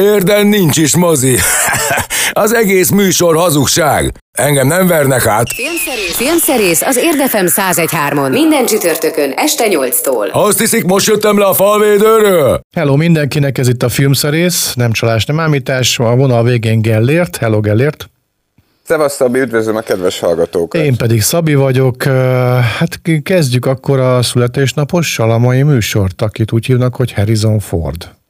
Érden nincs is mozi. az egész műsor hazugság. Engem nem vernek át. Filmszerész, Filmszerész az Érdefem 1013-on. Minden csütörtökön este 8-tól. Azt hiszik, most jöttem le a falvédőről? Hello mindenkinek, ez itt a Filmszerész, nem csalás, nem ámítás, a vonal végén Gellért. Hello Gellért. Szevasz Szabi, üdvözlöm a kedves hallgatókat! Én pedig Szabi vagyok. Hát kezdjük akkor a születésnapossal a mai műsort, akit úgy hívnak, hogy Harrison Ford.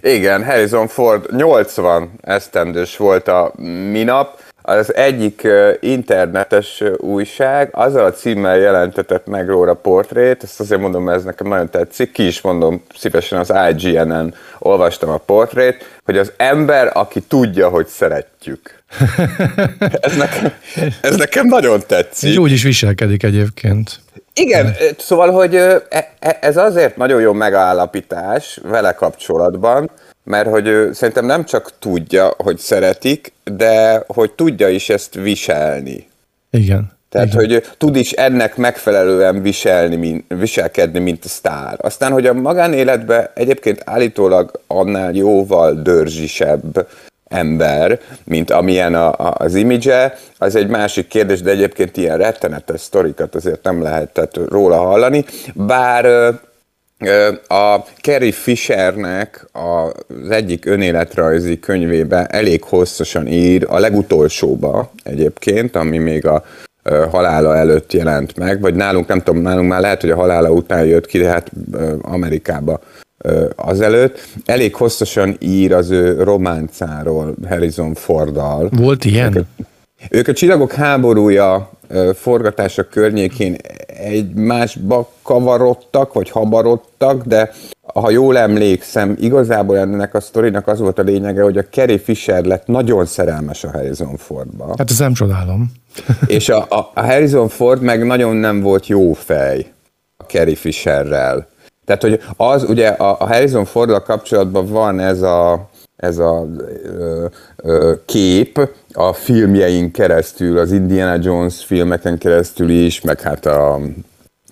Igen, Harrison Ford 80 esztendős volt a minap. Az egyik internetes újság azzal a címmel jelentetett meg róla portrét, ezt azért mondom, mert ez nekem nagyon tetszik, ki is mondom szívesen az IGN-en olvastam a portrét, hogy az ember, aki tudja, hogy szeretjük. ez, nekem, ez nekem nagyon tetszik. És úgy is viselkedik egyébként. Igen, szóval, hogy e, e, ez azért nagyon jó megállapítás vele kapcsolatban, mert hogy ő szerintem nem csak tudja, hogy szeretik, de hogy tudja is ezt viselni. Igen. Tehát, Igen. hogy tud is ennek megfelelően viselni, mint, viselkedni, mint a sztár. Aztán, hogy a magánéletben egyébként állítólag annál jóval dörzsisebb, ember, mint amilyen a, a, az image az egy másik kérdés, de egyébként ilyen rettenetes sztorikat azért nem lehetett róla hallani, bár a Carrie Fishernek az egyik önéletrajzi könyvébe elég hosszasan ír, a legutolsóba egyébként, ami még a halála előtt jelent meg, vagy nálunk, nem tudom, nálunk már lehet, hogy a halála után jött ki, de hát Amerikába azelőtt. Elég hosszasan ír az ő románcáról Harrison Forddal. Volt ilyen? Ők, ők a Csillagok háborúja forgatása környékén egymásba kavarodtak, vagy habarodtak, de ha jól emlékszem, igazából ennek a sztorinak az volt a lényege, hogy a Carrie Fisher lett nagyon szerelmes a Harrison Fordba. Hát ezt nem csodálom. És a, a, a Harrison Ford meg nagyon nem volt jó fej a Carrie Fisherrel. Tehát, hogy az ugye a, a Harrison ford kapcsolatban van ez a, ez a ö, ö, kép a filmjeink keresztül, az Indiana Jones filmeken keresztül is, meg hát a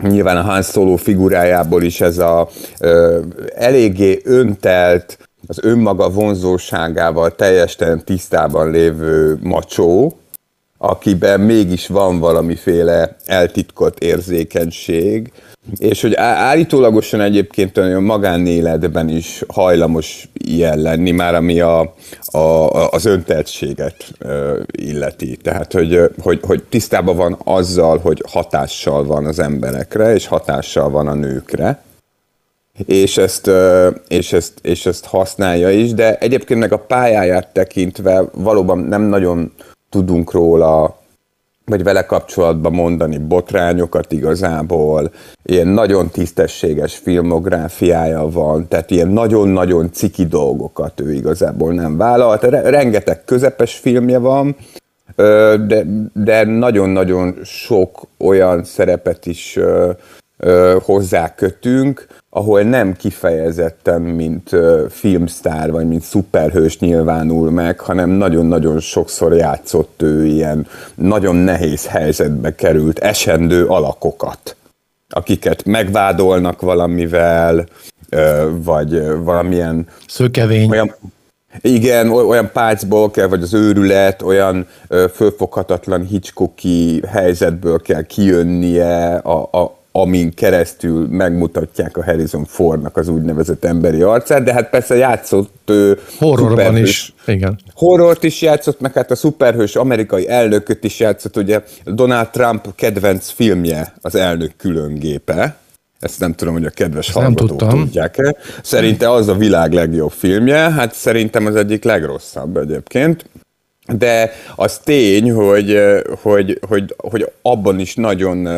nyilván a Han Solo figurájából is ez a ö, eléggé öntelt, az önmaga vonzóságával teljesen tisztában lévő macsó, akiben mégis van valamiféle eltitkolt érzékenység, és hogy állítólagosan egyébként a magánéletben is hajlamos ilyen lenni, már ami a, a, az önteltséget illeti. Tehát, hogy, hogy, hogy tisztában van azzal, hogy hatással van az emberekre, és hatással van a nőkre, és ezt, és, ezt, és ezt használja is, de egyébként meg a pályáját tekintve valóban nem nagyon tudunk róla vagy vele kapcsolatban mondani botrányokat igazából, ilyen nagyon tisztességes filmográfiája van, tehát ilyen nagyon-nagyon ciki dolgokat ő igazából nem vállalt. Rengeteg közepes filmje van, de, de nagyon-nagyon sok olyan szerepet is hozzá kötünk, ahol nem kifejezetten, mint filmsztár vagy mint szuperhős nyilvánul meg, hanem nagyon-nagyon sokszor játszott ő ilyen nagyon nehéz helyzetbe került esendő alakokat, akiket megvádolnak valamivel, vagy valamilyen... Szőkevény. Olyan, igen, olyan pácból kell, vagy az őrület, olyan fölfoghatatlan Hitchcocki helyzetből kell kijönnie a, a, amin keresztül megmutatják a Harrison Fordnak az úgynevezett emberi arcát, de hát persze játszott Horrorban is, igen. Horrort is játszott, meg hát a szuperhős amerikai elnököt is játszott, ugye Donald Trump kedvenc filmje az elnök különgépe, ezt nem tudom, hogy a kedves Ezt hallgatók tudják-e. Szerinte az a világ legjobb filmje, hát szerintem az egyik legrosszabb egyébként de az tény, hogy, hogy, hogy, hogy abban is nagyon,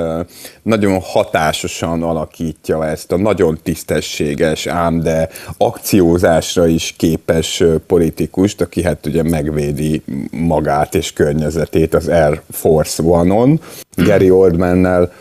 nagyon hatásosan alakítja ezt a nagyon tisztességes, ám de akciózásra is képes politikust, aki hát ugye megvédi magát és környezetét az Air Force One-on, Gary Oldmannel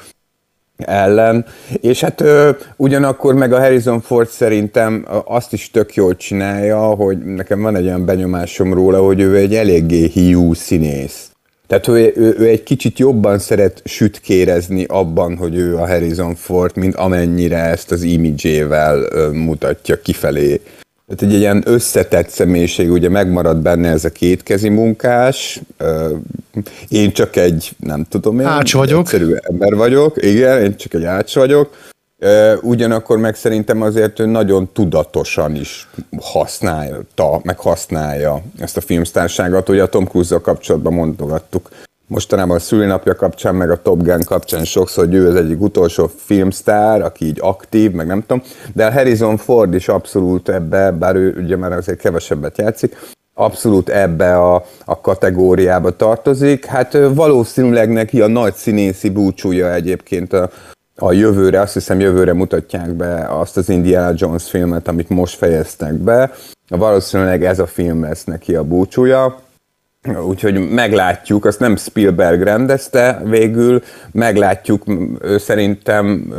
ellen, és hát ö, ugyanakkor meg a Harrison Ford szerintem azt is tök jól csinálja, hogy nekem van egy olyan benyomásom róla, hogy ő egy eléggé hiú színész. Tehát ő, ő, ő egy kicsit jobban szeret sütkérezni abban, hogy ő a Harrison Ford, mint amennyire ezt az imidzsével mutatja kifelé tehát egy ilyen összetett személyiség, ugye megmarad benne ez a kétkezi munkás, én csak egy, nem tudom én, ács vagyok. egyszerű ember vagyok, igen, én csak egy ács vagyok, ugyanakkor meg szerintem azért ő nagyon tudatosan is használta, meg használja ezt a filmsztárságot, ugye a Tom Cruise-zal kapcsolatban mondogattuk mostanában a szülinapja kapcsán, meg a Top Gun kapcsán sokszor, hogy ő az egyik utolsó filmsztár, aki így aktív, meg nem tudom, de a Harrison Ford is abszolút ebbe, bár ő ugye már azért kevesebbet játszik, abszolút ebbe a, a kategóriába tartozik. Hát valószínűleg neki a nagy színészi búcsúja egyébként a, a jövőre, azt hiszem jövőre mutatják be azt az Indiana Jones filmet, amit most fejeztek be. Valószínűleg ez a film lesz neki a búcsúja Úgyhogy meglátjuk, azt nem Spielberg rendezte végül, meglátjuk, szerintem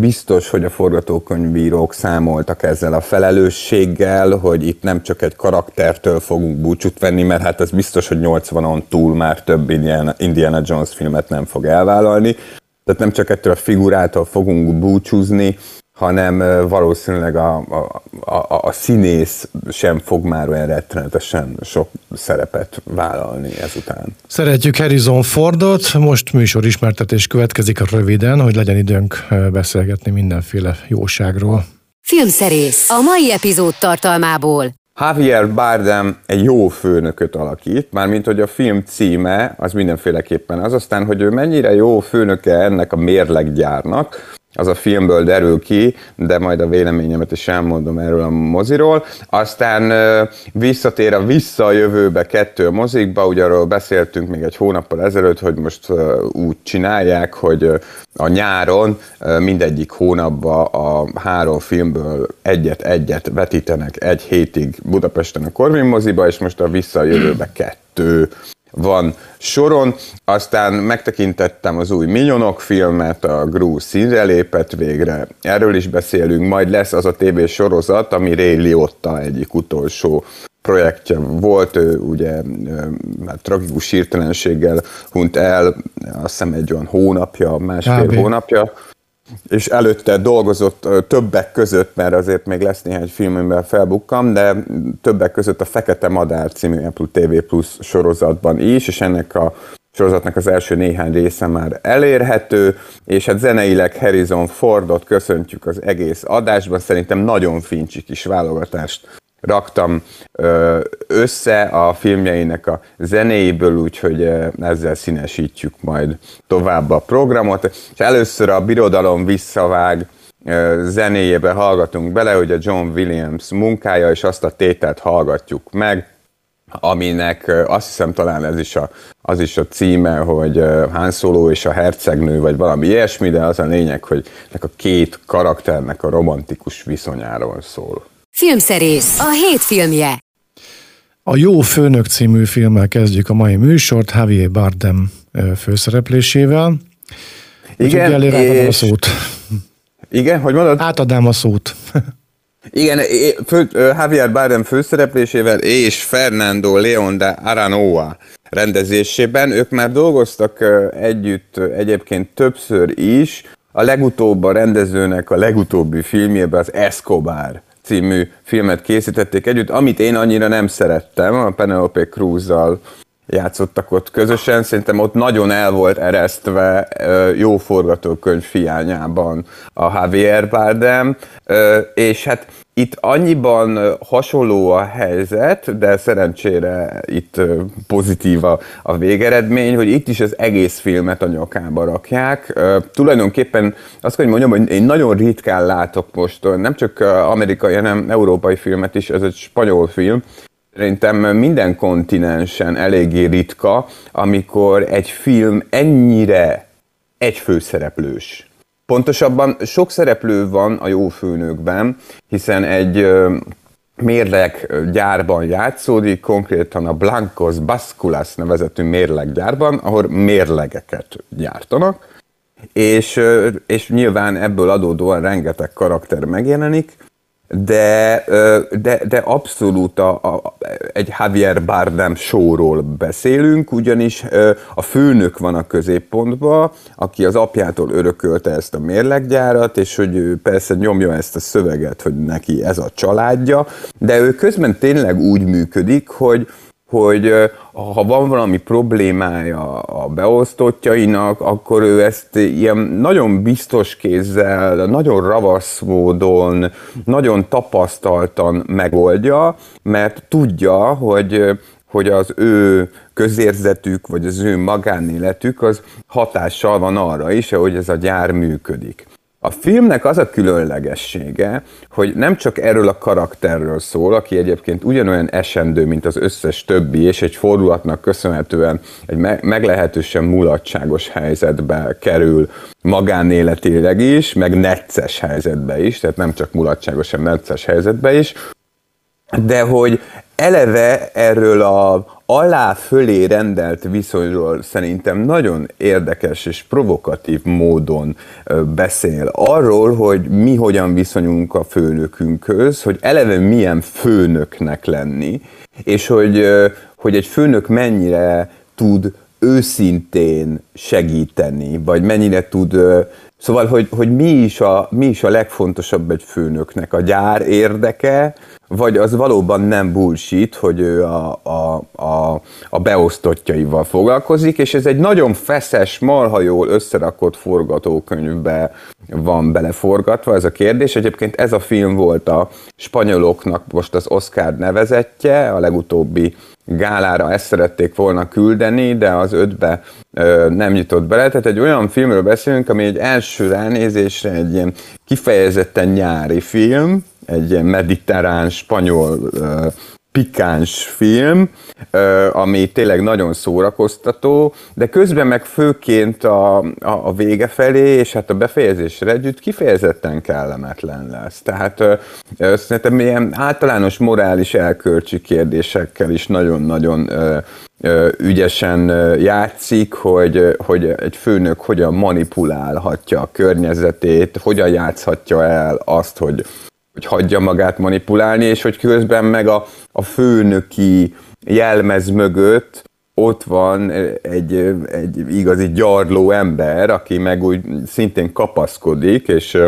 biztos, hogy a forgatókönyvírók számoltak ezzel a felelősséggel, hogy itt nem csak egy karaktertől fogunk búcsút venni, mert hát ez biztos, hogy 80-on túl már több Indiana Jones filmet nem fog elvállalni. Tehát nem csak ettől a figurától fogunk búcsúzni, hanem valószínűleg a, a, a, a színész sem fog már olyan rettenetesen sok szerepet vállalni ezután. Szeretjük Harrison Fordot, most műsor ismertetés következik röviden, hogy legyen időnk beszélgetni mindenféle jóságról. Filmszerész a mai epizód tartalmából. Javier Bardem egy jó főnököt alakít, mármint hogy a film címe az mindenféleképpen az, aztán, hogy ő mennyire jó főnöke ennek a mérleggyárnak, az a filmből derül ki, de majd a véleményemet is elmondom erről a moziról. Aztán visszatér a Vissza a jövőbe kettő mozikba, ugye arról beszéltünk még egy hónappal ezelőtt, hogy most úgy csinálják, hogy a nyáron mindegyik hónapban a három filmből egyet-egyet vetítenek egy hétig Budapesten a Korvin moziba, és most a Vissza a jövőbe kettő van soron. Aztán megtekintettem az új Minyonok filmet, a Gru színre lépett végre. Erről is beszélünk, majd lesz az a TV sorozat, ami Ray Liotta egyik utolsó projektje volt, ő ugye már tragikus hirtelenséggel hunyt el, azt hiszem egy olyan hónapja, másfél Kb. hónapja, és előtte dolgozott többek között, mert azért még lesz néhány film, amiben felbukkam, de többek között a Fekete Madár című Apple TV Plus sorozatban is, és ennek a sorozatnak az első néhány része már elérhető, és hát zeneileg Harrison Fordot köszöntjük az egész adásban, szerintem nagyon fincsi kis válogatást raktam össze a filmjeinek a zenéiből, úgyhogy ezzel színesítjük majd tovább a programot. És először a Birodalom visszavág zenéjébe hallgatunk bele, hogy a John Williams munkája, és azt a tételt hallgatjuk meg, aminek azt hiszem talán ez is a, az is a címe, hogy Han Solo és a hercegnő, vagy valami ilyesmi, de az a lényeg, hogy a két karakternek a romantikus viszonyáról szól. Filmszerész, a hét filmje. A Jó Főnök című filmmel kezdjük a mai műsort, Javier Bardem főszereplésével. Igen, és... a szót. Igen, hogy mondod? Átadám a szót. Igen, fő, Javier Bardem főszereplésével és Fernando León de Aranoa rendezésében. Ők már dolgoztak együtt egyébként többször is. A legutóbb a rendezőnek a legutóbbi filmjében az Escobar című filmet készítették együtt, amit én annyira nem szerettem, a Penelope Cruz-zal játszottak ott közösen, szerintem ott nagyon el volt eresztve jó forgatókönyv fiányában a Javier Bardem, és hát itt annyiban hasonló a helyzet, de szerencsére itt pozitív a, a végeredmény, hogy itt is az egész filmet a nyakába rakják. Tulajdonképpen azt kell, hogy mondjam, hogy én nagyon ritkán látok most nem csak amerikai, hanem európai filmet is, ez egy spanyol film, Szerintem minden kontinensen eléggé ritka, amikor egy film ennyire egy főszereplős. Pontosabban sok szereplő van a jó főnökben, hiszen egy mérleg gyárban játszódik, konkrétan a Blancos Basculas nevezetű mérleggyárban, ahol mérlegeket gyártanak, és, és nyilván ebből adódóan rengeteg karakter megjelenik, de, de, de abszolút a, a, egy Javier Bardem showról beszélünk, ugyanis a főnök van a középpontban, aki az apjától örökölte ezt a mérleggyárat, és hogy ő persze nyomja ezt a szöveget, hogy neki ez a családja, de ő közben tényleg úgy működik, hogy, hogy ha van valami problémája a beosztottjainak, akkor ő ezt ilyen nagyon biztos kézzel, nagyon ravasz módon, nagyon tapasztaltan megoldja, mert tudja, hogy hogy az ő közérzetük, vagy az ő magánéletük az hatással van arra is, hogy ez a gyár működik. A filmnek az a különlegessége, hogy nem csak erről a karakterről szól, aki egyébként ugyanolyan esendő, mint az összes többi, és egy fordulatnak köszönhetően egy meglehetősen mulatságos helyzetbe kerül magánéletileg is, meg necces helyzetbe is, tehát nem csak mulatságos, hanem necces helyzetbe is, de hogy eleve erről a alá-fölé rendelt viszonyról szerintem nagyon érdekes és provokatív módon beszél arról, hogy mi hogyan viszonyunk a főnökünkhöz, hogy eleve milyen főnöknek lenni, és hogy, hogy egy főnök mennyire tud őszintén segíteni, vagy mennyire tud Szóval, hogy, hogy mi, is a, mi is a legfontosabb egy főnöknek, a gyár érdeke, vagy az valóban nem bullshit, hogy ő a, a, a, a beosztottjaival foglalkozik, és ez egy nagyon feszes, marha jól összerakott forgatókönyvbe van beleforgatva ez a kérdés. Egyébként ez a film volt a spanyoloknak most az Oscar nevezetje, a legutóbbi gálára ezt szerették volna küldeni, de az ötbe ö, nem nyitott bele. Tehát egy olyan filmről beszélünk, ami egy első ránézésre egy ilyen kifejezetten nyári film, egy mediterrán, spanyol pikáns film, ami tényleg nagyon szórakoztató, de közben meg főként a, a, a vége felé, és hát a befejezésre együtt kifejezetten kellemetlen lesz. Tehát szerintem ilyen általános morális elkölcsi kérdésekkel is nagyon-nagyon ügyesen játszik, hogy, hogy egy főnök hogyan manipulálhatja a környezetét, hogyan játszhatja el azt, hogy hogy hagyja magát manipulálni, és hogy közben meg a, a főnöki jelmez mögött ott van egy, egy igazi gyarló ember, aki meg úgy szintén kapaszkodik, és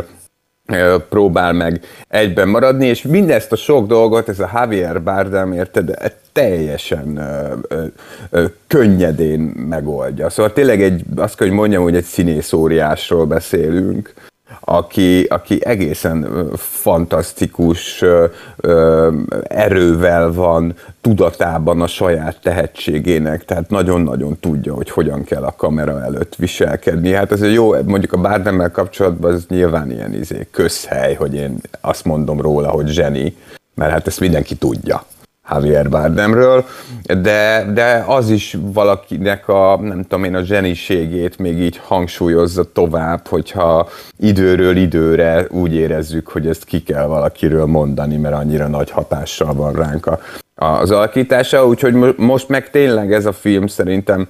próbál meg egyben maradni, és mindezt a sok dolgot, ez a Javier Bardem, érted, teljesen ö, ö, ö, könnyedén megoldja. Szóval tényleg egy, azt kell, hogy mondjam, hogy egy színészóriásról beszélünk, aki, aki egészen fantasztikus erővel van tudatában a saját tehetségének, tehát nagyon-nagyon tudja, hogy hogyan kell a kamera előtt viselkedni. Hát ez jó, mondjuk a Bardemmel kapcsolatban ez nyilván ilyen izé, közhely, hogy én azt mondom róla, hogy zseni, mert hát ezt mindenki tudja. Javier Bardemről, de, de az is valakinek a, nem tudom én, a zseniségét még így hangsúlyozza tovább, hogyha időről időre úgy érezzük, hogy ezt ki kell valakiről mondani, mert annyira nagy hatással van ránk a, az alakítása, úgyhogy most meg tényleg ez a film szerintem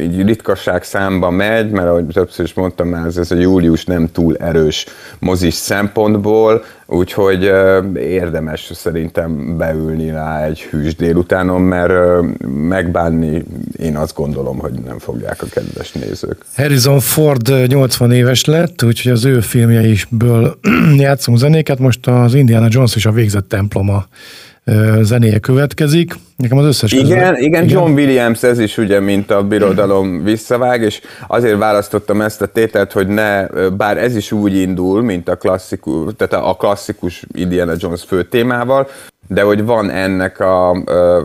így ritkaság számba megy, mert ahogy többször is mondtam már, ez a július nem túl erős mozis szempontból, úgyhogy érdemes szerintem beülni rá egy hűs délutánon, mert megbánni én azt gondolom, hogy nem fogják a kedves nézők. Harrison Ford 80 éves lett, úgyhogy az ő filmjeisből játszunk zenéket, most az Indiana Jones és a végzett temploma zenéje következik. Nekem az összes igen, közben... igen, John Williams ez is ugye, mint a birodalom visszavág, és azért választottam ezt a tételt, hogy ne, bár ez is úgy indul, mint a klasszikus, tehát a klasszikus Indiana Jones fő témával, de hogy van ennek a, a,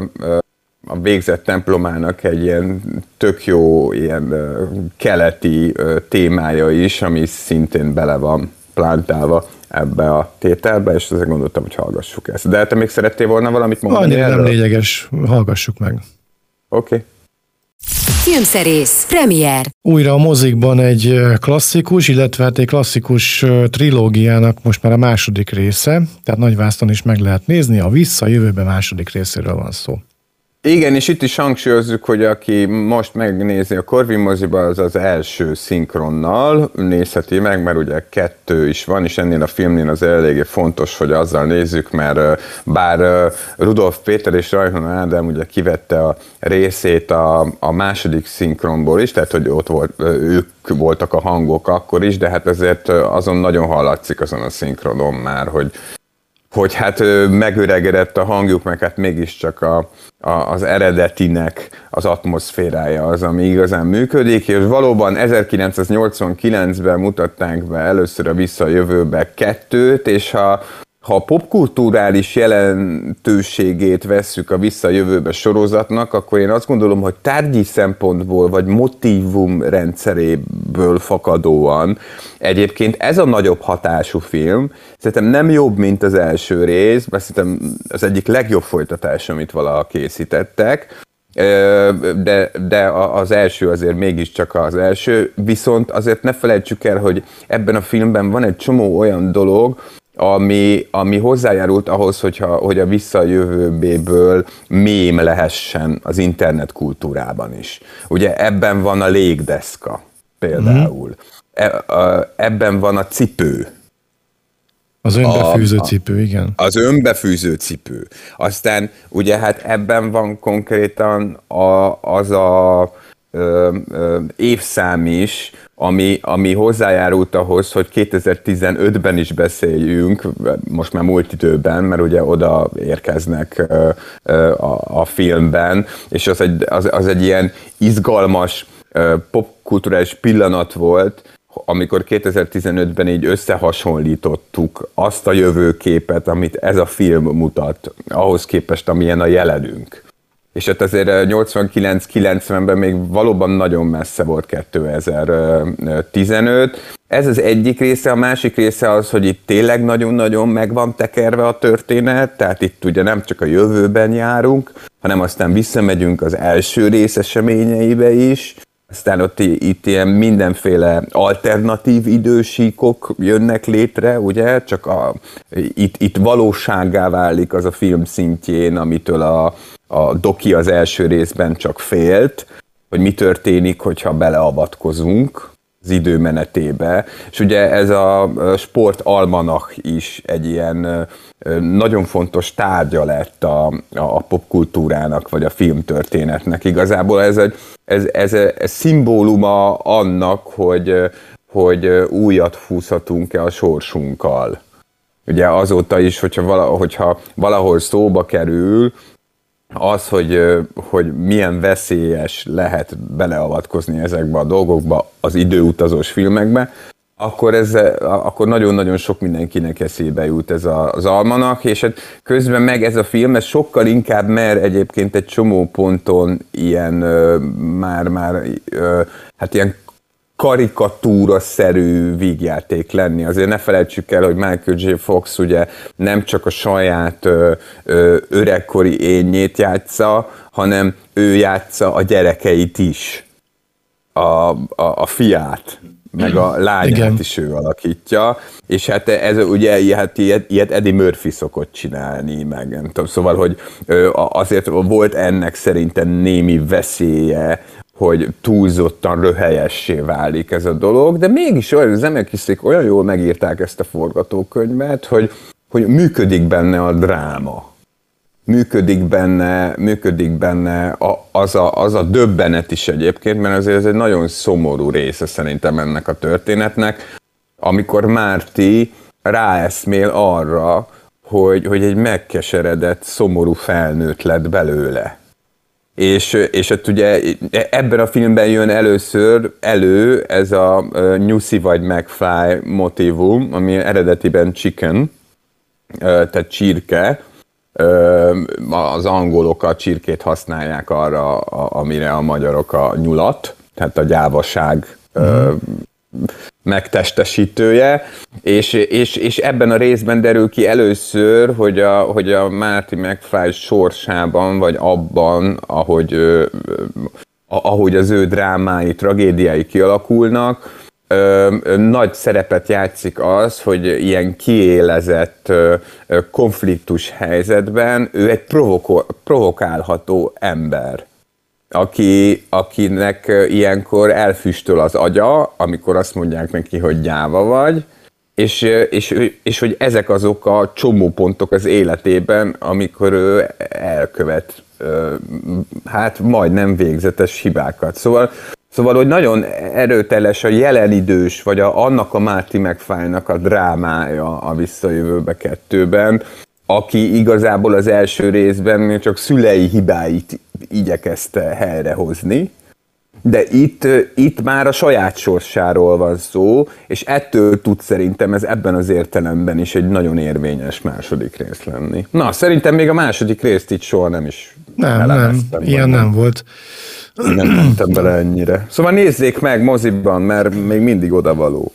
a végzett templomának egy ilyen tök jó ilyen keleti témája is, ami szintén bele van plántálva ebbe a tételbe, és ezért gondoltam, hogy hallgassuk ezt. De te még szerettél volna valamit mondani Annyira nem lényeges, hallgassuk meg. Oké. Okay. Filmszerész, premier. Újra a mozikban egy klasszikus, illetve hát egy klasszikus trilógiának most már a második része, tehát Nagyvászton is meg lehet nézni, a Vissza jövőbe második részéről van szó. Igen, és itt is hangsúlyozzuk, hogy aki most megnézi a Corvin moziba, az az első szinkronnal nézheti meg, mert ugye kettő is van, és ennél a filmnél az eléggé fontos, hogy azzal nézzük, mert bár Rudolf Péter és Rajhan Ádám ugye kivette a részét a, a második szinkronból is, tehát hogy ott volt, ők voltak a hangok akkor is, de hát azért azon nagyon hallatszik azon a szinkronon már, hogy hogy hát megöregedett a hangjuk, meg hát mégiscsak a, a, az eredetinek az atmoszférája az, ami igazán működik, és valóban 1989-ben mutatták be először a Visszajövőbe kettőt, és ha ha a popkulturális jelentőségét vesszük a visszajövőbe sorozatnak, akkor én azt gondolom, hogy tárgyi szempontból, vagy motivum rendszeréből fakadóan egyébként ez a nagyobb hatású film, szerintem nem jobb, mint az első rész, mert szerintem az egyik legjobb folytatás, amit valaha készítettek, de, de az első azért mégiscsak az első, viszont azért ne felejtsük el, hogy ebben a filmben van egy csomó olyan dolog, ami, ami hozzájárult ahhoz, hogyha, hogy a visszajövőből mém lehessen az internet kultúrában is. Ugye ebben van a légdeszka például. Mm. ebben van a cipő. Az önbefűző a, cipő, igen. Az önbefűző cipő. Aztán ugye hát ebben van konkrétan a, az a ö, ö, évszám is, ami, ami hozzájárult ahhoz, hogy 2015-ben is beszéljünk, most már múlt időben, mert ugye oda érkeznek a, a filmben, és az egy, az, az egy ilyen izgalmas popkulturális pillanat volt, amikor 2015-ben így összehasonlítottuk azt a jövőképet, amit ez a film mutat, ahhoz képest, amilyen a jelenünk és ott azért 89-90-ben még valóban nagyon messze volt 2015. Ez az egyik része, a másik része az, hogy itt tényleg nagyon-nagyon meg van tekerve a történet, tehát itt ugye nem csak a jövőben járunk, hanem aztán visszamegyünk az első rész eseményeibe is, aztán ott itt ilyen mindenféle alternatív idősíkok jönnek létre, ugye, csak a, itt, itt valóságá válik az a film szintjén, amitől a, a Doki az első részben csak félt, hogy mi történik, hogyha beleavatkozunk az időmenetébe. És ugye ez a sport almanach is egy ilyen nagyon fontos tárgya lett a, a popkultúrának, vagy a filmtörténetnek. Igazából ez egy ez, ez, ez szimbóluma annak, hogy, hogy újat fúszhatunk-e a sorsunkkal. Ugye azóta is, hogyha, hogyha valahol szóba kerül, az, hogy, hogy milyen veszélyes lehet beleavatkozni ezekbe a dolgokba az időutazós filmekbe, akkor, ez, akkor nagyon-nagyon sok mindenkinek eszébe jut ez az almanak, és hát közben meg ez a film, ez sokkal inkább mer egyébként egy csomó ponton ilyen már-már hát ilyen karikatúra-szerű vígjáték lenni. Azért ne felejtsük el, hogy Michael J. Fox ugye nem csak a saját ö, ö, öregkori énjét játsza, hanem ő játsza a gyerekeit is, a, a, a fiát meg a lányát Igen. is ő alakítja, és hát ez ugye hát ilyet, ilyet Eddie Murphy szokott csinálni, meg nem tudom, szóval, hogy azért volt ennek szerintem némi veszélye, hogy túlzottan röhelyessé válik ez a dolog, de mégis olyan Zemekiszék olyan jól megírták ezt a forgatókönyvet, hogy, hogy működik benne a dráma működik benne, működik benne a, az, a, az a döbbenet is egyébként, mert azért ez egy nagyon szomorú része szerintem ennek a történetnek, amikor Márti ráeszmél arra, hogy, hogy egy megkeseredett, szomorú felnőtt lett belőle. És, és ott ugye ebben a filmben jön először elő ez a nyuszi vagy McFly motivum, ami eredetiben chicken, tehát csirke, az angolok a csirkét használják arra, amire a magyarok a nyulat, tehát a gyávaság mm. Megtestesítője, és, és, és ebben a részben derül ki először, hogy a, hogy a Márti McFly sorsában, vagy abban, ahogy, ahogy az ő drámái, tragédiái kialakulnak, ö, ö, nagy szerepet játszik az, hogy ilyen kiélezett ö, ö, konfliktus helyzetben ő egy provoko- provokálható ember aki, akinek ilyenkor elfüstöl az agya, amikor azt mondják neki, hogy gyáva vagy, és, és, és hogy ezek azok a csomópontok az életében, amikor ő elkövet hát majdnem végzetes hibákat. Szóval, szóval hogy nagyon erőteles a jelenidős, vagy a, annak a Márti megfájnak a drámája a visszajövőbe kettőben, aki igazából az első részben még csak szülei hibáit igyekezte helyrehozni, de itt, itt már a saját sorsáról van szó, és ettől tud szerintem ez ebben az értelemben is egy nagyon érvényes második rész lenni. Na, szerintem még a második részt itt soha nem is Nem, nem, ilyen nem volt. Nem mentem bele ennyire. Szóval nézzék meg moziban, mert még mindig odavaló.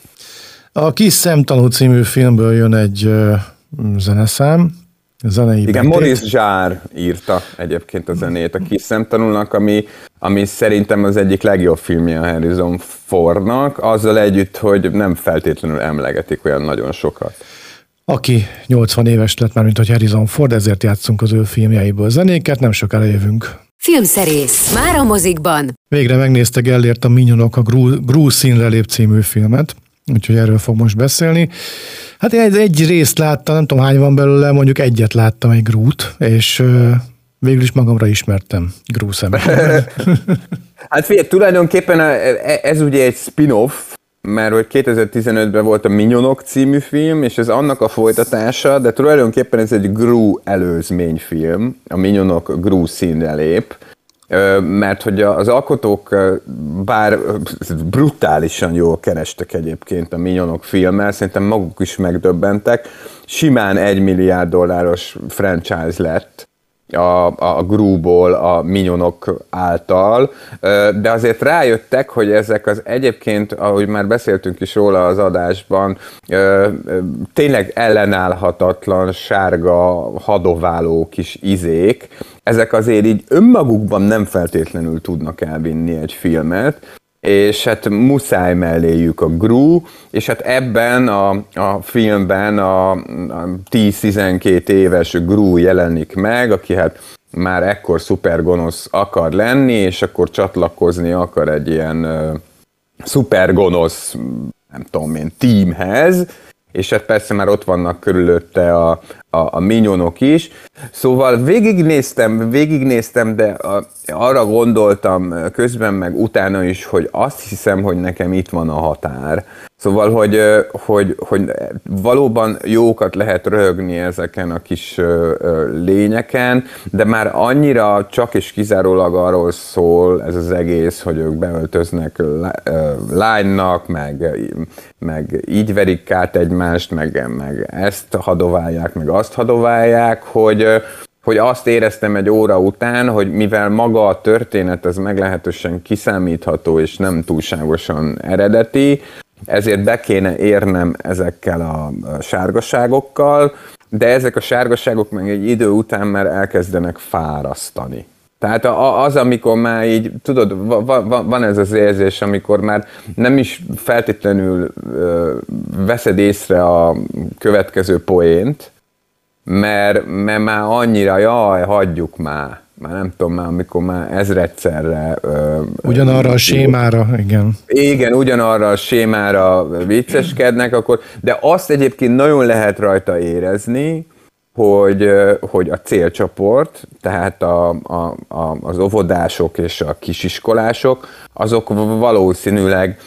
A Kis Szemtanú című filmből jön egy zeneszám, zenei Igen, betét. Maurice Zsár írta egyébként a zenét a Kis Szemtanúnak, ami, ami szerintem az egyik legjobb filmje a Harrison Fordnak, azzal együtt, hogy nem feltétlenül emlegetik olyan nagyon sokat. Aki 80 éves lett már, mint hogy Harrison Ford, ezért játszunk az ő filmjeiből zenéket, nem sokára jövünk. Filmszerész. Már a mozikban. Végre megnézte Gellért a Minyonok a Grú, Grú színlelép című filmet, úgyhogy erről fog most beszélni. Hát egy, egy részt láttam, nem tudom hány van belőle, mondjuk egyet láttam, egy Grút, és végül is magamra ismertem Grú szemben. Hát figyelj, tulajdonképpen e- ez ugye egy spin-off, mert hogy 2015-ben volt a Minyonok című film, és ez annak a folytatása, de tulajdonképpen ez egy Gru előzményfilm, a Minyonok Gru színre lép, mert hogy az alkotók bár brutálisan jól kerestek egyébként a Minyonok filmmel, szerintem maguk is megdöbbentek, simán egy milliárd dolláros franchise lett, a, a Grúból, a minyonok által, de azért rájöttek, hogy ezek az egyébként, ahogy már beszéltünk is róla az adásban, tényleg ellenállhatatlan, sárga, hadováló kis izék, ezek azért így önmagukban nem feltétlenül tudnak elvinni egy filmet, és hát muszáj melléjük a Gru, és hát ebben a, a filmben a, a 10-12 éves Gru jelenik meg, aki hát már ekkor szupergonosz akar lenni, és akkor csatlakozni akar egy ilyen uh, szupergonosz, nem tudom én, teamhez, és hát persze már ott vannak körülötte a, a, a minyonok is. Szóval végignéztem, végignéztem, de a, arra gondoltam közben meg utána is, hogy azt hiszem, hogy nekem itt van a határ. Szóval, hogy, hogy, hogy valóban jókat lehet röhögni ezeken a kis lényeken, de már annyira csak és kizárólag arról szól ez az egész, hogy ők beöltöznek lánynak, meg, meg így verik át egymást, meg, meg ezt hadoválják, meg azt hadoválják, hogy, hogy azt éreztem egy óra után, hogy mivel maga a történet ez meglehetősen kiszámítható és nem túlságosan eredeti, ezért be kéne érnem ezekkel a sárgaságokkal, de ezek a sárgaságok meg egy idő után már elkezdenek fárasztani. Tehát az, amikor már így, tudod, va- va- van ez az érzés, amikor már nem is feltétlenül veszed észre a következő poént, mert, mert már annyira, jaj, hagyjuk már. Már nem tudom már, amikor már ezredszerre... Ö, Ugyanarra a sémára, igen. igen, ugyanarra a sémára vicceskednek, akkor, de azt egyébként nagyon lehet rajta érezni, hogy, hogy a célcsoport, tehát a, a, a, az óvodások és a kisiskolások, azok valószínűleg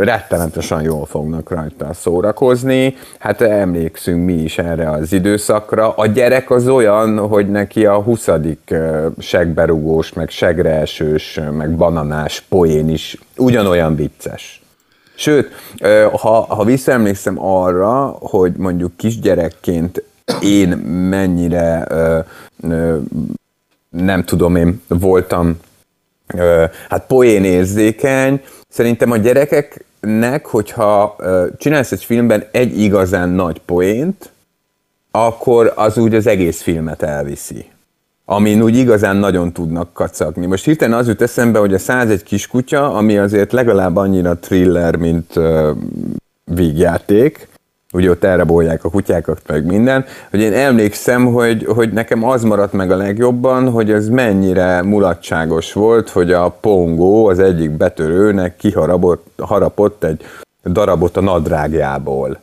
rettenetesen jól fognak rajta szórakozni. Hát emlékszünk mi is erre az időszakra. A gyerek az olyan, hogy neki a 20. ö, segberugós, meg segreesős, meg bananás poén is ugyanolyan vicces. Sőt, ha, ha visszaemlékszem arra, hogy mondjuk kisgyerekként én mennyire ö, ö, nem tudom én voltam ö, hát poénérzékeny, szerintem a gyerekeknek, hogyha ö, csinálsz egy filmben egy igazán nagy poént, akkor az úgy az egész filmet elviszi. amin úgy igazán nagyon tudnak kacagni. Most hirtelen az jut eszembe, hogy a 101 kiskutya, ami azért legalább annyira thriller, mint uh, vígjáték, ugye ott elrabolják a kutyákat, meg minden, hogy én emlékszem, hogy, hogy nekem az maradt meg a legjobban, hogy ez mennyire mulatságos volt, hogy a pongó az egyik betörőnek kiharapott egy darabot a nadrágjából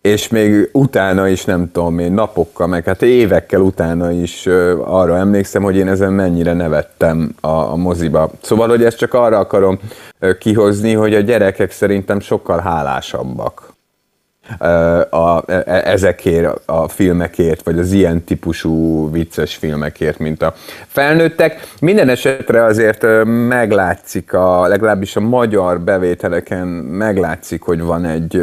és még utána is nem tudom én, napokkal, meg hát évekkel utána is arra emlékszem, hogy én ezen mennyire nevettem a, a moziba. Szóval, hogy ezt csak arra akarom kihozni, hogy a gyerekek szerintem sokkal hálásabbak a, e, e, ezekért a filmekért, vagy az ilyen típusú vicces filmekért, mint a felnőttek. Minden esetre azért meglátszik, a, legalábbis a magyar bevételeken meglátszik, hogy van egy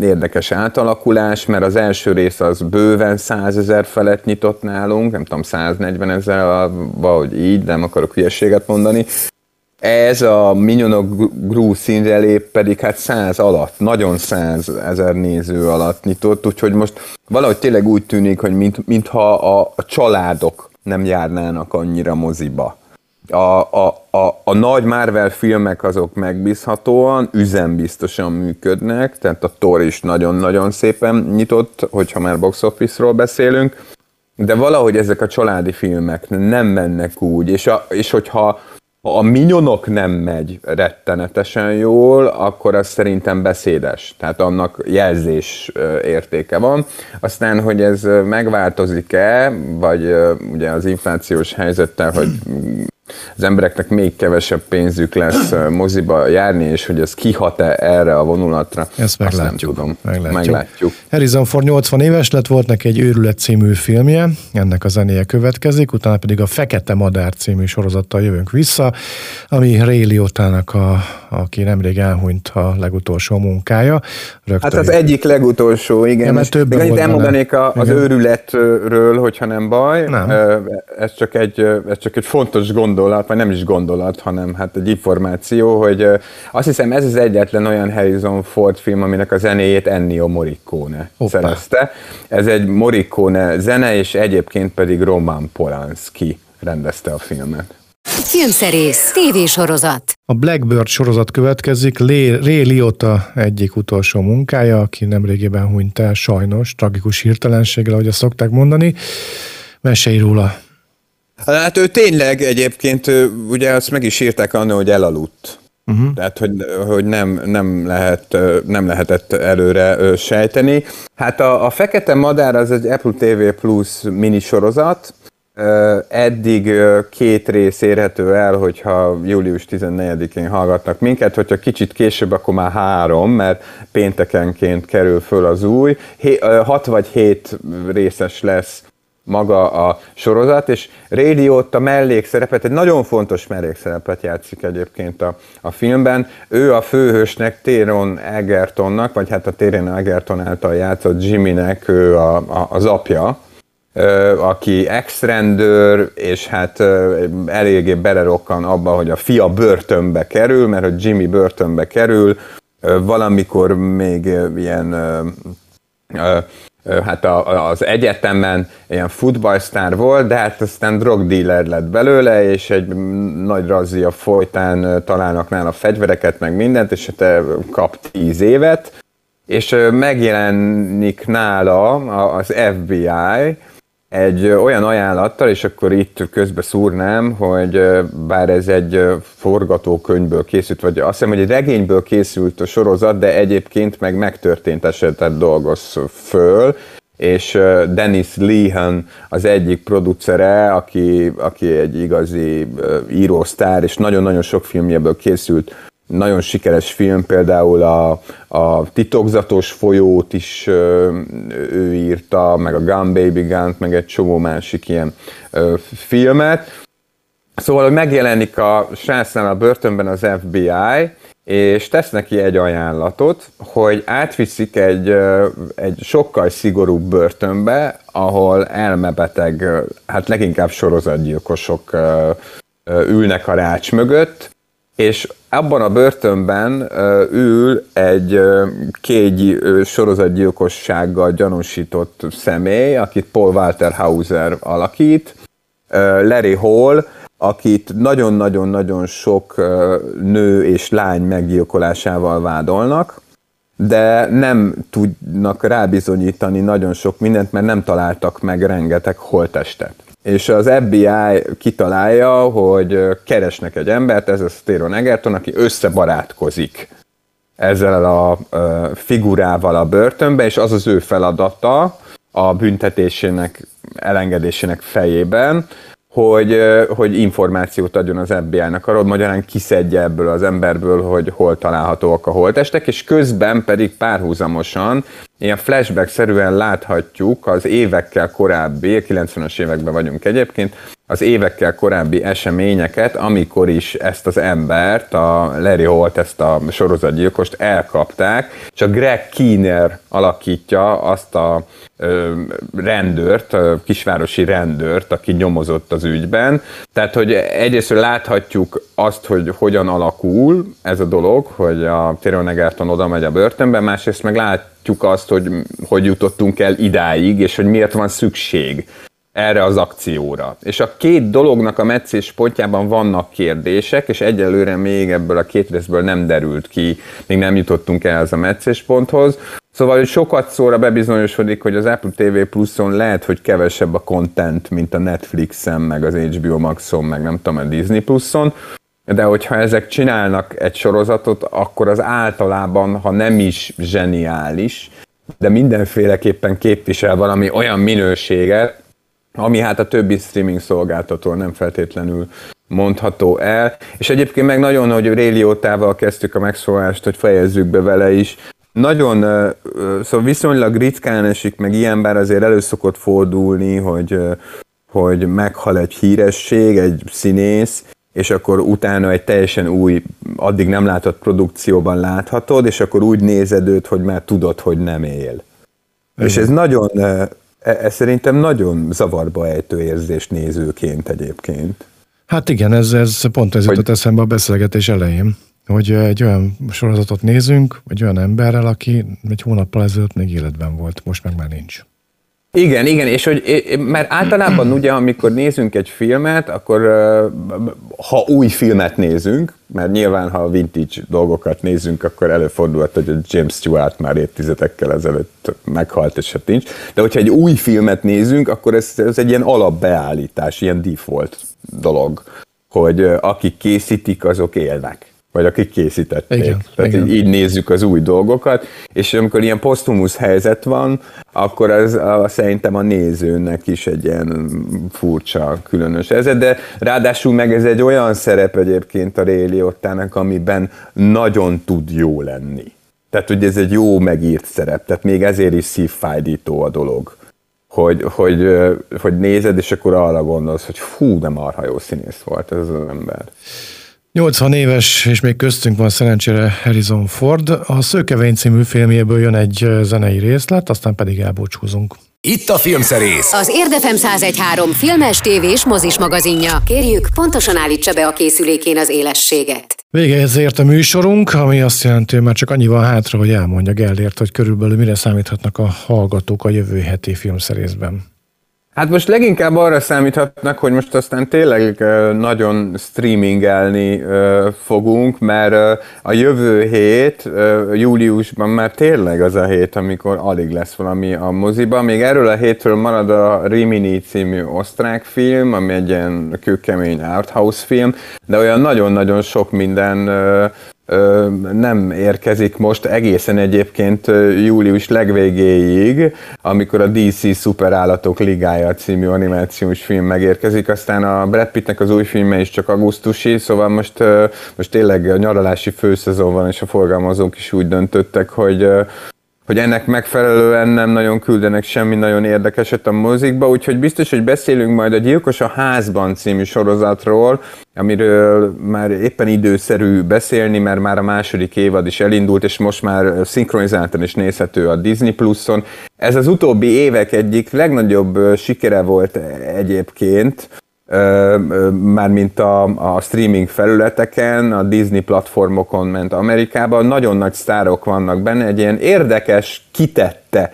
érdekes átalakulás, mert az első rész az bőven 100 ezer felett nyitott nálunk, nem tudom, 140 ezer, valahogy így, nem akarok hülyeséget mondani, ez a Minyonok Gru színrelép pedig hát száz alatt, nagyon száz ezer néző alatt nyitott, úgyhogy most valahogy tényleg úgy tűnik, hogy mint, mintha a, a családok nem járnának annyira moziba. A, a, a, a nagy Marvel filmek azok megbízhatóan, üzembiztosan működnek, tehát a Thor is nagyon-nagyon szépen nyitott, hogyha már box office-ról beszélünk, de valahogy ezek a családi filmek nem mennek úgy, és, a, és hogyha ha a minyonok nem megy rettenetesen jól, akkor az szerintem beszédes, tehát annak jelzés értéke van. Aztán, hogy ez megváltozik-e, vagy ugye az inflációs helyzettel, hogy az embereknek még kevesebb pénzük lesz moziba járni, és hogy ez kihat-e erre a vonulatra, Ezt meglátjuk. nem tudom. Meglátjuk. meglátjuk. Harrison Ford 80 éves lett, volt neki egy Őrület című filmje, ennek a zenéje következik, utána pedig a Fekete Madár című sorozattal jövünk vissza, ami Ray Liotának, a, aki nemrég elhunyt a legutolsó munkája. Rögtön hát az egyik legutolsó, igen. Ja, többen még elmondanék a, az igen. őrületről, hogyha nem baj. Nem. Ez csak egy, ez csak egy fontos gondolat, vagy nem is gondolat, hanem hát egy információ, hogy azt hiszem ez az egyetlen olyan Harrison Ford film, aminek a zenéjét Ennio Morricone Hoppá. szerezte. Ez egy Morricone zene, és egyébként pedig Roman Polanski rendezte a filmet. Filmszerész, tévésorozat. A Blackbird sorozat következik, Ray Liotta egyik utolsó munkája, aki nemrégében hunyt el, sajnos, tragikus hirtelenséggel, ahogy azt szokták mondani. Mesélj róla. Hát ő tényleg egyébként, ugye azt meg is írták anna, hogy elaludt. Uh-huh. Tehát, hogy, hogy nem, nem, lehet, nem lehetett előre sejteni. Hát a, a Fekete Madár az egy Apple TV Plus minisorozat, Eddig két rész érhető el, hogyha július 14-én hallgatnak minket, hogyha kicsit később, akkor már három, mert péntekenként kerül föl az új. Hat vagy hét részes lesz maga a sorozat, és Rédiót a mellékszerepet, egy nagyon fontos mellékszerepet játszik egyébként a, a filmben. Ő a főhősnek, Téron Egertonnak, vagy hát a Téron Egerton által játszott Jimmynek, ő a, a, az apja, aki ex-rendőr, és hát eléggé belerokkan abba, hogy a fia börtönbe kerül, mert hogy Jimmy börtönbe kerül, valamikor még ilyen hát az egyetemen ilyen futballsztár volt, de hát aztán drogdealer lett belőle, és egy nagy razzia folytán találnak nála fegyvereket, meg mindent, és hát kap tíz évet, és megjelenik nála az FBI, egy olyan ajánlattal, és akkor itt közbe szúrnám, hogy bár ez egy forgatókönyvből készült, vagy azt hiszem, hogy egy regényből készült a sorozat, de egyébként meg megtörtént esetet dolgoz föl, és Dennis Lehan az egyik producere, aki, aki egy igazi írósztár, és nagyon-nagyon sok filmjéből készült nagyon sikeres film, például a, a titokzatos folyót is ö, ő írta, meg a Gun Baby gun meg egy csomó másik ilyen ö, filmet. Szóval, megjelenik a srácnál a börtönben az FBI, és tesz neki egy ajánlatot, hogy átviszik egy, egy sokkal szigorúbb börtönbe, ahol elmebeteg, hát leginkább sorozatgyilkosok ülnek a rács mögött, és abban a börtönben ül egy kégy sorozatgyilkossággal gyanúsított személy, akit Paul Walter Hauser alakít, Larry Hall, akit nagyon-nagyon-nagyon sok nő és lány meggyilkolásával vádolnak, de nem tudnak rábizonyítani nagyon sok mindent, mert nem találtak meg rengeteg holtestet. És az FBI kitalálja, hogy keresnek egy embert, ez a Steron Egerton, aki összebarátkozik ezzel a figurával a börtönbe, és az az ő feladata a büntetésének, elengedésének fejében, hogy, hogy információt adjon az FBI-nak arról, magyarán kiszedje ebből az emberből, hogy hol találhatóak a holtestek, és közben pedig párhuzamosan ilyen flashback-szerűen láthatjuk az évekkel korábbi, 90-es években vagyunk egyébként, az évekkel korábbi eseményeket, amikor is ezt az embert, a Larry Holt, ezt a sorozatgyilkost elkapták, és a Greg Keener alakítja azt a ö, rendőrt, a kisvárosi rendőrt, aki nyomozott az ügyben. Tehát, hogy egyrészt láthatjuk azt, hogy hogyan alakul ez a dolog, hogy a Tyrion Egerton oda megy a börtönbe, másrészt meg látjuk azt, hogy hogy jutottunk el idáig, és hogy miért van szükség erre az akcióra. És a két dolognak a meccés pontjában vannak kérdések, és egyelőre még ebből a két részből nem derült ki, még nem jutottunk el az a meccés ponthoz. Szóval, hogy sokat szóra bebizonyosodik, hogy az Apple TV Plus-on lehet, hogy kevesebb a content, mint a Netflixen, meg az HBO Maxon, meg nem tudom, a Disney Plus-on, de hogyha ezek csinálnak egy sorozatot, akkor az általában, ha nem is zseniális, de mindenféleképpen képvisel valami olyan minőséget, ami hát a többi streaming szolgáltató nem feltétlenül mondható el. És egyébként meg nagyon, hogy Réliótával kezdtük a megszólást, hogy fejezzük be vele is, nagyon, szóval viszonylag ritkán esik meg ilyen, bár azért elő szokott fordulni, hogy, hogy meghal egy híresség, egy színész, és akkor utána egy teljesen új, addig nem látott produkcióban láthatod, és akkor úgy nézed őt, hogy már tudod, hogy nem él. Igen. És ez nagyon, E, ez szerintem nagyon zavarba ejtő érzés nézőként egyébként. Hát igen, ez, ez pont ez jutott eszembe a beszélgetés elején, hogy egy olyan sorozatot nézünk, egy olyan emberrel, aki egy hónappal ezelőtt még életben volt, most meg már nincs. Igen, igen, és hogy, mert általában ugye, amikor nézünk egy filmet, akkor ha új filmet nézünk, mert nyilván, ha vintage dolgokat nézünk, akkor előfordulhat, hogy a James Stewart már évtizedekkel ezelőtt meghalt, és hát nincs. De hogyha egy új filmet nézünk, akkor ez, ez egy ilyen alapbeállítás, ilyen default dolog, hogy akik készítik, azok élnek vagy akik készítették. Igen, Tehát igen. Így, így nézzük az új dolgokat, és amikor ilyen posztumusz helyzet van, akkor az a, szerintem a nézőnek is egy ilyen furcsa, különös ez, de ráadásul meg ez egy olyan szerep egyébként a Réli Ottának, amiben nagyon tud jó lenni. Tehát, hogy ez egy jó megírt szerep, tehát még ezért is szívfájdító a dolog. Hogy, hogy, hogy nézed, és akkor arra gondolsz, hogy fú, de marha jó színész volt ez az ember. 80 éves, és még köztünk van szerencsére Harrison Ford. A Szőkevény című filmjéből jön egy zenei részlet, aztán pedig elbúcsúzunk. Itt a Filmszerész. Az Érdefem 1013 filmes, tévés, mozis magazinja. Kérjük, pontosan állítsa be a készülékén az élességet. Vége ezért a műsorunk, ami azt jelenti, hogy már csak annyi van hátra, hogy elmondja Gellért, hogy körülbelül mire számíthatnak a hallgatók a jövő heti filmszerészben. Hát most leginkább arra számíthatnak, hogy most aztán tényleg nagyon streamingelni fogunk, mert a jövő hét, júliusban már tényleg az a hét, amikor alig lesz valami a moziban. Még erről a hétről marad a Rimini című osztrák film, ami egy ilyen kőkemény arthouse film, de olyan nagyon-nagyon sok minden nem érkezik most egészen egyébként július legvégéig, amikor a DC Szuperállatok Ligája című animációs film megérkezik, aztán a Brad Pittnek az új filme is csak augusztusi, szóval most, most tényleg a nyaralási főszezon van, és a forgalmazók is úgy döntöttek, hogy hogy ennek megfelelően nem nagyon küldenek semmi nagyon érdekeset a mozikba, úgyhogy biztos, hogy beszélünk majd a Gyilkos a házban című sorozatról, amiről már éppen időszerű beszélni, mert már a második évad is elindult, és most már szinkronizáltan is nézhető a Disney Plus-on. Ez az utóbbi évek egyik legnagyobb sikere volt egyébként, mármint a, a streaming felületeken, a Disney platformokon ment Amerikában, nagyon nagy sztárok vannak benne, egy ilyen érdekes, kitette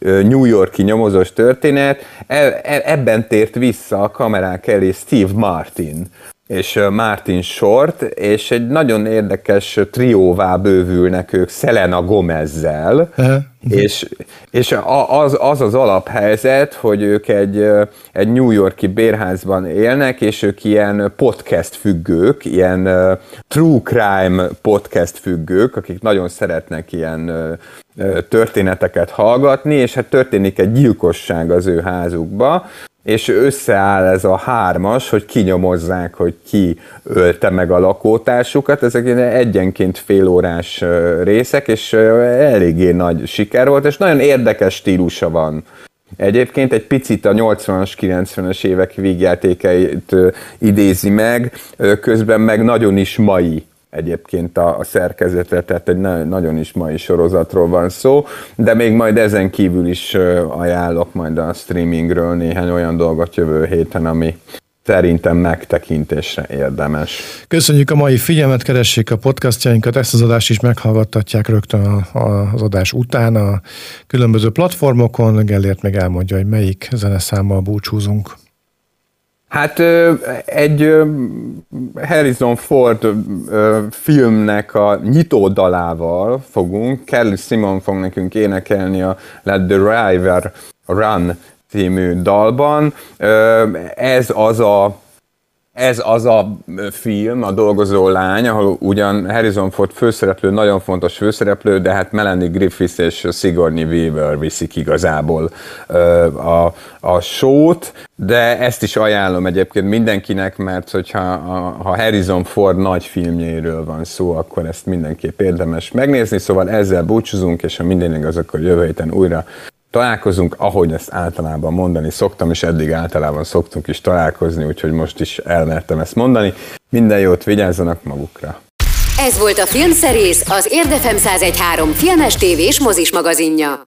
New Yorki nyomozós történet, e, e, ebben tért vissza a kamerák elé Steve Martin és Martin Short, és egy nagyon érdekes trióvá bővülnek ők Selena Gomezzel, uh-huh. és, és az, az az alaphelyzet, hogy ők egy, egy New Yorki bérházban élnek, és ők ilyen podcast függők, ilyen true crime podcast függők, akik nagyon szeretnek ilyen történeteket hallgatni, és hát történik egy gyilkosság az ő házukba, és összeáll ez a hármas, hogy kinyomozzák, hogy ki ölte meg a lakótársukat. Ezek egyenként félórás részek, és eléggé nagy siker volt, és nagyon érdekes stílusa van. Egyébként egy picit a 80-as, 90-es évek vígjátékeit idézi meg, közben meg nagyon is mai egyébként a, a szerkezete, tehát egy na- nagyon is mai sorozatról van szó, de még majd ezen kívül is ajánlok majd a streamingről néhány olyan dolgot jövő héten, ami szerintem megtekintésre érdemes. Köszönjük a mai figyelmet, keressék a podcastjainkat, ezt az adást is meghallgattatják rögtön a, a, az adás után a különböző platformokon, Gellért meg elmondja, hogy melyik zeneszámmal búcsúzunk. Hát egy Harrison Ford filmnek a nyitó dalával fogunk, Kelly Simon fog nekünk énekelni a Let the River Run című dalban. Ez az a ez az a film, a dolgozó lány, ahol ugyan Harrison Ford főszereplő, nagyon fontos főszereplő, de hát Melanie Griffith és Sigourney Weaver viszik igazából a, a sót, de ezt is ajánlom egyébként mindenkinek, mert hogyha ha Harrison Ford nagy filmjéről van szó, akkor ezt mindenképp érdemes megnézni, szóval ezzel búcsúzunk, és ha minden igaz, akkor jövő héten újra találkozunk, ahogy ezt általában mondani szoktam, és eddig általában szoktunk is találkozni, úgyhogy most is elmertem ezt mondani. Minden jót, vigyázzanak magukra! Ez volt a Filmszerész, az Érdefem 1013 filmes tévés mozis magazinja.